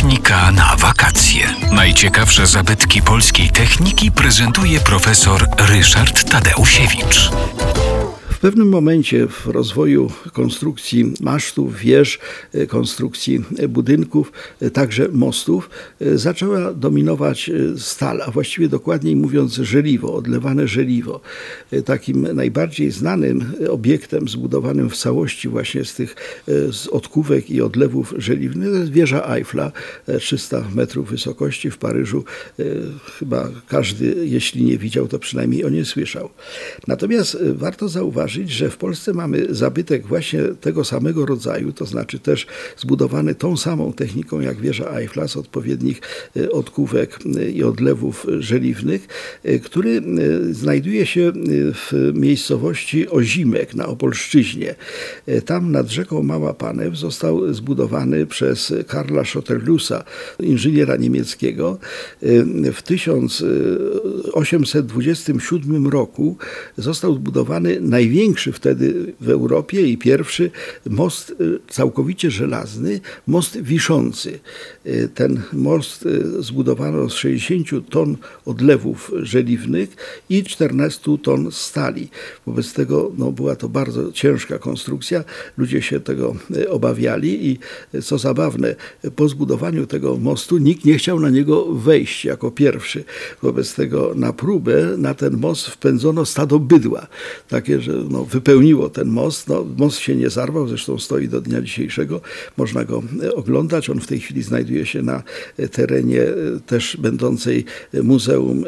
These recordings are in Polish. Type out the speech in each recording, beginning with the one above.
Technika na wakacje. Najciekawsze zabytki polskiej techniki prezentuje profesor Ryszard Tadeusiewicz. Pewnym momencie w rozwoju konstrukcji masztów, wież, e, konstrukcji budynków, e, także mostów, e, zaczęła dominować stal, a właściwie dokładniej mówiąc żeliwo, odlewane żeliwo. Takim najbardziej znanym obiektem zbudowanym w całości właśnie z tych z odkówek i odlewów żeliwnych jest wieża Eiffla, 300 metrów wysokości w Paryżu. Chyba każdy, jeśli nie widział, to przynajmniej o nie słyszał. Natomiast warto zauważyć, zauważyć, że w Polsce mamy zabytek właśnie tego samego rodzaju, to znaczy też zbudowany tą samą techniką jak wieża Eiffla z odpowiednich e, odkówek e, i odlewów żeliwnych, e, który znajduje się w miejscowości Ozimek na Opolszczyźnie. Tam nad rzeką Mała Panew został zbudowany przez Karla Schotterlusa, inżyniera niemieckiego. W 1827 roku został zbudowany największy największy wtedy w Europie i pierwszy most y, całkowicie żelazny, most wiszący. Y, ten most y, zbudowano z 60 ton odlewów żeliwnych i 14 ton stali. Wobec tego no, była to bardzo ciężka konstrukcja. Ludzie się tego obawiali i co zabawne, po zbudowaniu tego mostu nikt nie chciał na niego wejść jako pierwszy. Wobec tego na próbę na ten most wpędzono stado bydła. Takie, że no, wypełniło ten most. No, most się nie zarwał, zresztą stoi do dnia dzisiejszego. Można go e, oglądać. On w tej chwili znajduje się na e, terenie e, też będącej Muzeum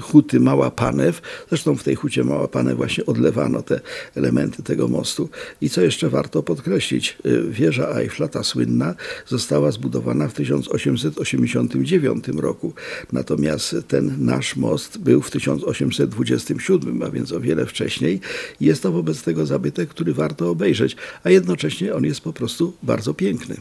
Huty Mała Panew. Zresztą w tej hucie Mała Panew właśnie odlewano te elementy tego mostu. I co jeszcze warto podkreślić, wieża Eiffla, ta słynna, została zbudowana w 1889 roku. Natomiast ten nasz most był w 1827, a więc o wiele wcześniej. Jest to wobec tego zabytek, który warto obejrzeć, a jednocześnie on jest po prostu bardzo piękny.